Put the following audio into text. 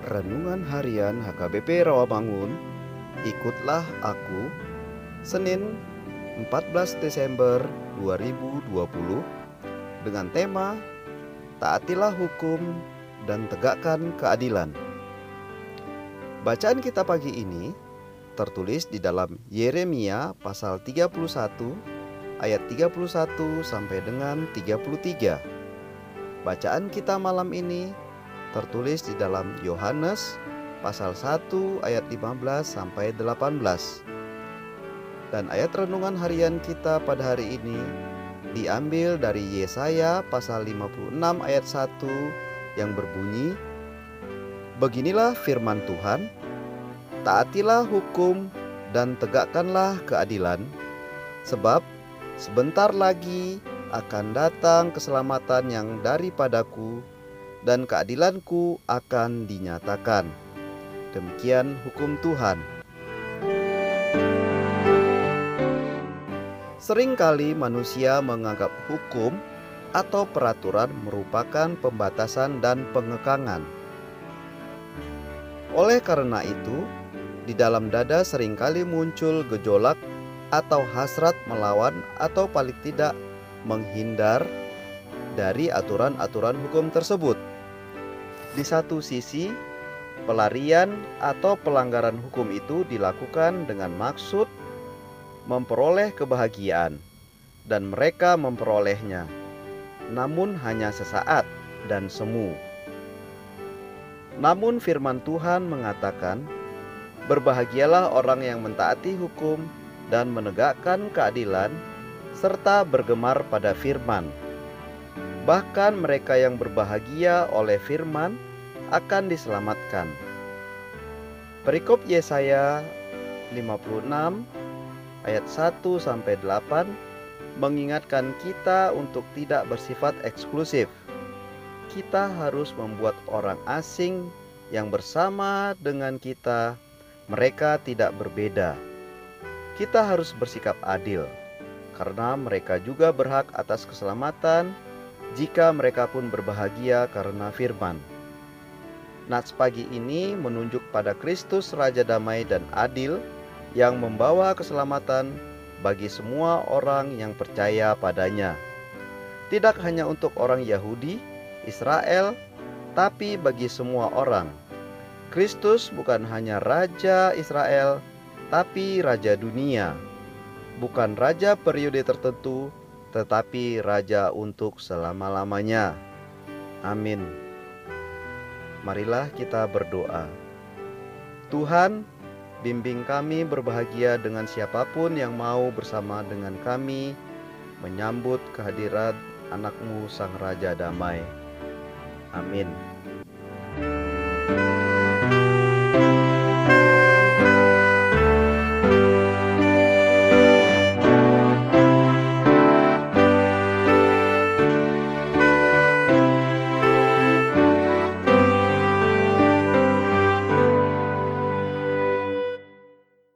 Pembacaan HKBP Rawamangun Ikutlah Aku Senin 14 Desember 2020 dengan tema Taatilah hukum dan tegakkan keadilan. Bacaan kita pagi ini tertulis di dalam Yeremia pasal 31 ayat 31 sampai dengan 33. Bacaan kita malam ini tertulis di dalam Yohanes pasal 1 ayat 15 sampai 18. Dan ayat renungan harian kita pada hari ini diambil dari Yesaya pasal 56 ayat 1 yang berbunyi Beginilah firman Tuhan Taatilah hukum dan tegakkanlah keadilan sebab sebentar lagi akan datang keselamatan yang daripadaku dan keadilanku akan dinyatakan. Demikian hukum Tuhan. Seringkali manusia menganggap hukum atau peraturan merupakan pembatasan dan pengekangan. Oleh karena itu, di dalam dada sering kali muncul gejolak atau hasrat melawan atau paling tidak menghindar dari aturan-aturan hukum tersebut. Di satu sisi, pelarian atau pelanggaran hukum itu dilakukan dengan maksud memperoleh kebahagiaan, dan mereka memperolehnya, namun hanya sesaat dan semu. Namun, firman Tuhan mengatakan, "Berbahagialah orang yang mentaati hukum dan menegakkan keadilan, serta bergemar pada firman." Bahkan mereka yang berbahagia oleh firman akan diselamatkan. Perikop Yesaya 56 ayat 1 sampai 8 mengingatkan kita untuk tidak bersifat eksklusif. Kita harus membuat orang asing yang bersama dengan kita mereka tidak berbeda. Kita harus bersikap adil karena mereka juga berhak atas keselamatan jika mereka pun berbahagia karena firman. Nats pagi ini menunjuk pada Kristus Raja Damai dan Adil yang membawa keselamatan bagi semua orang yang percaya padanya. Tidak hanya untuk orang Yahudi, Israel, tapi bagi semua orang. Kristus bukan hanya Raja Israel, tapi Raja dunia. Bukan Raja periode tertentu, tetapi Raja untuk selama-lamanya. Amin. Marilah kita berdoa. Tuhan, bimbing kami berbahagia dengan siapa pun yang mau bersama dengan kami menyambut kehadiran anakmu Sang Raja Damai. Amin.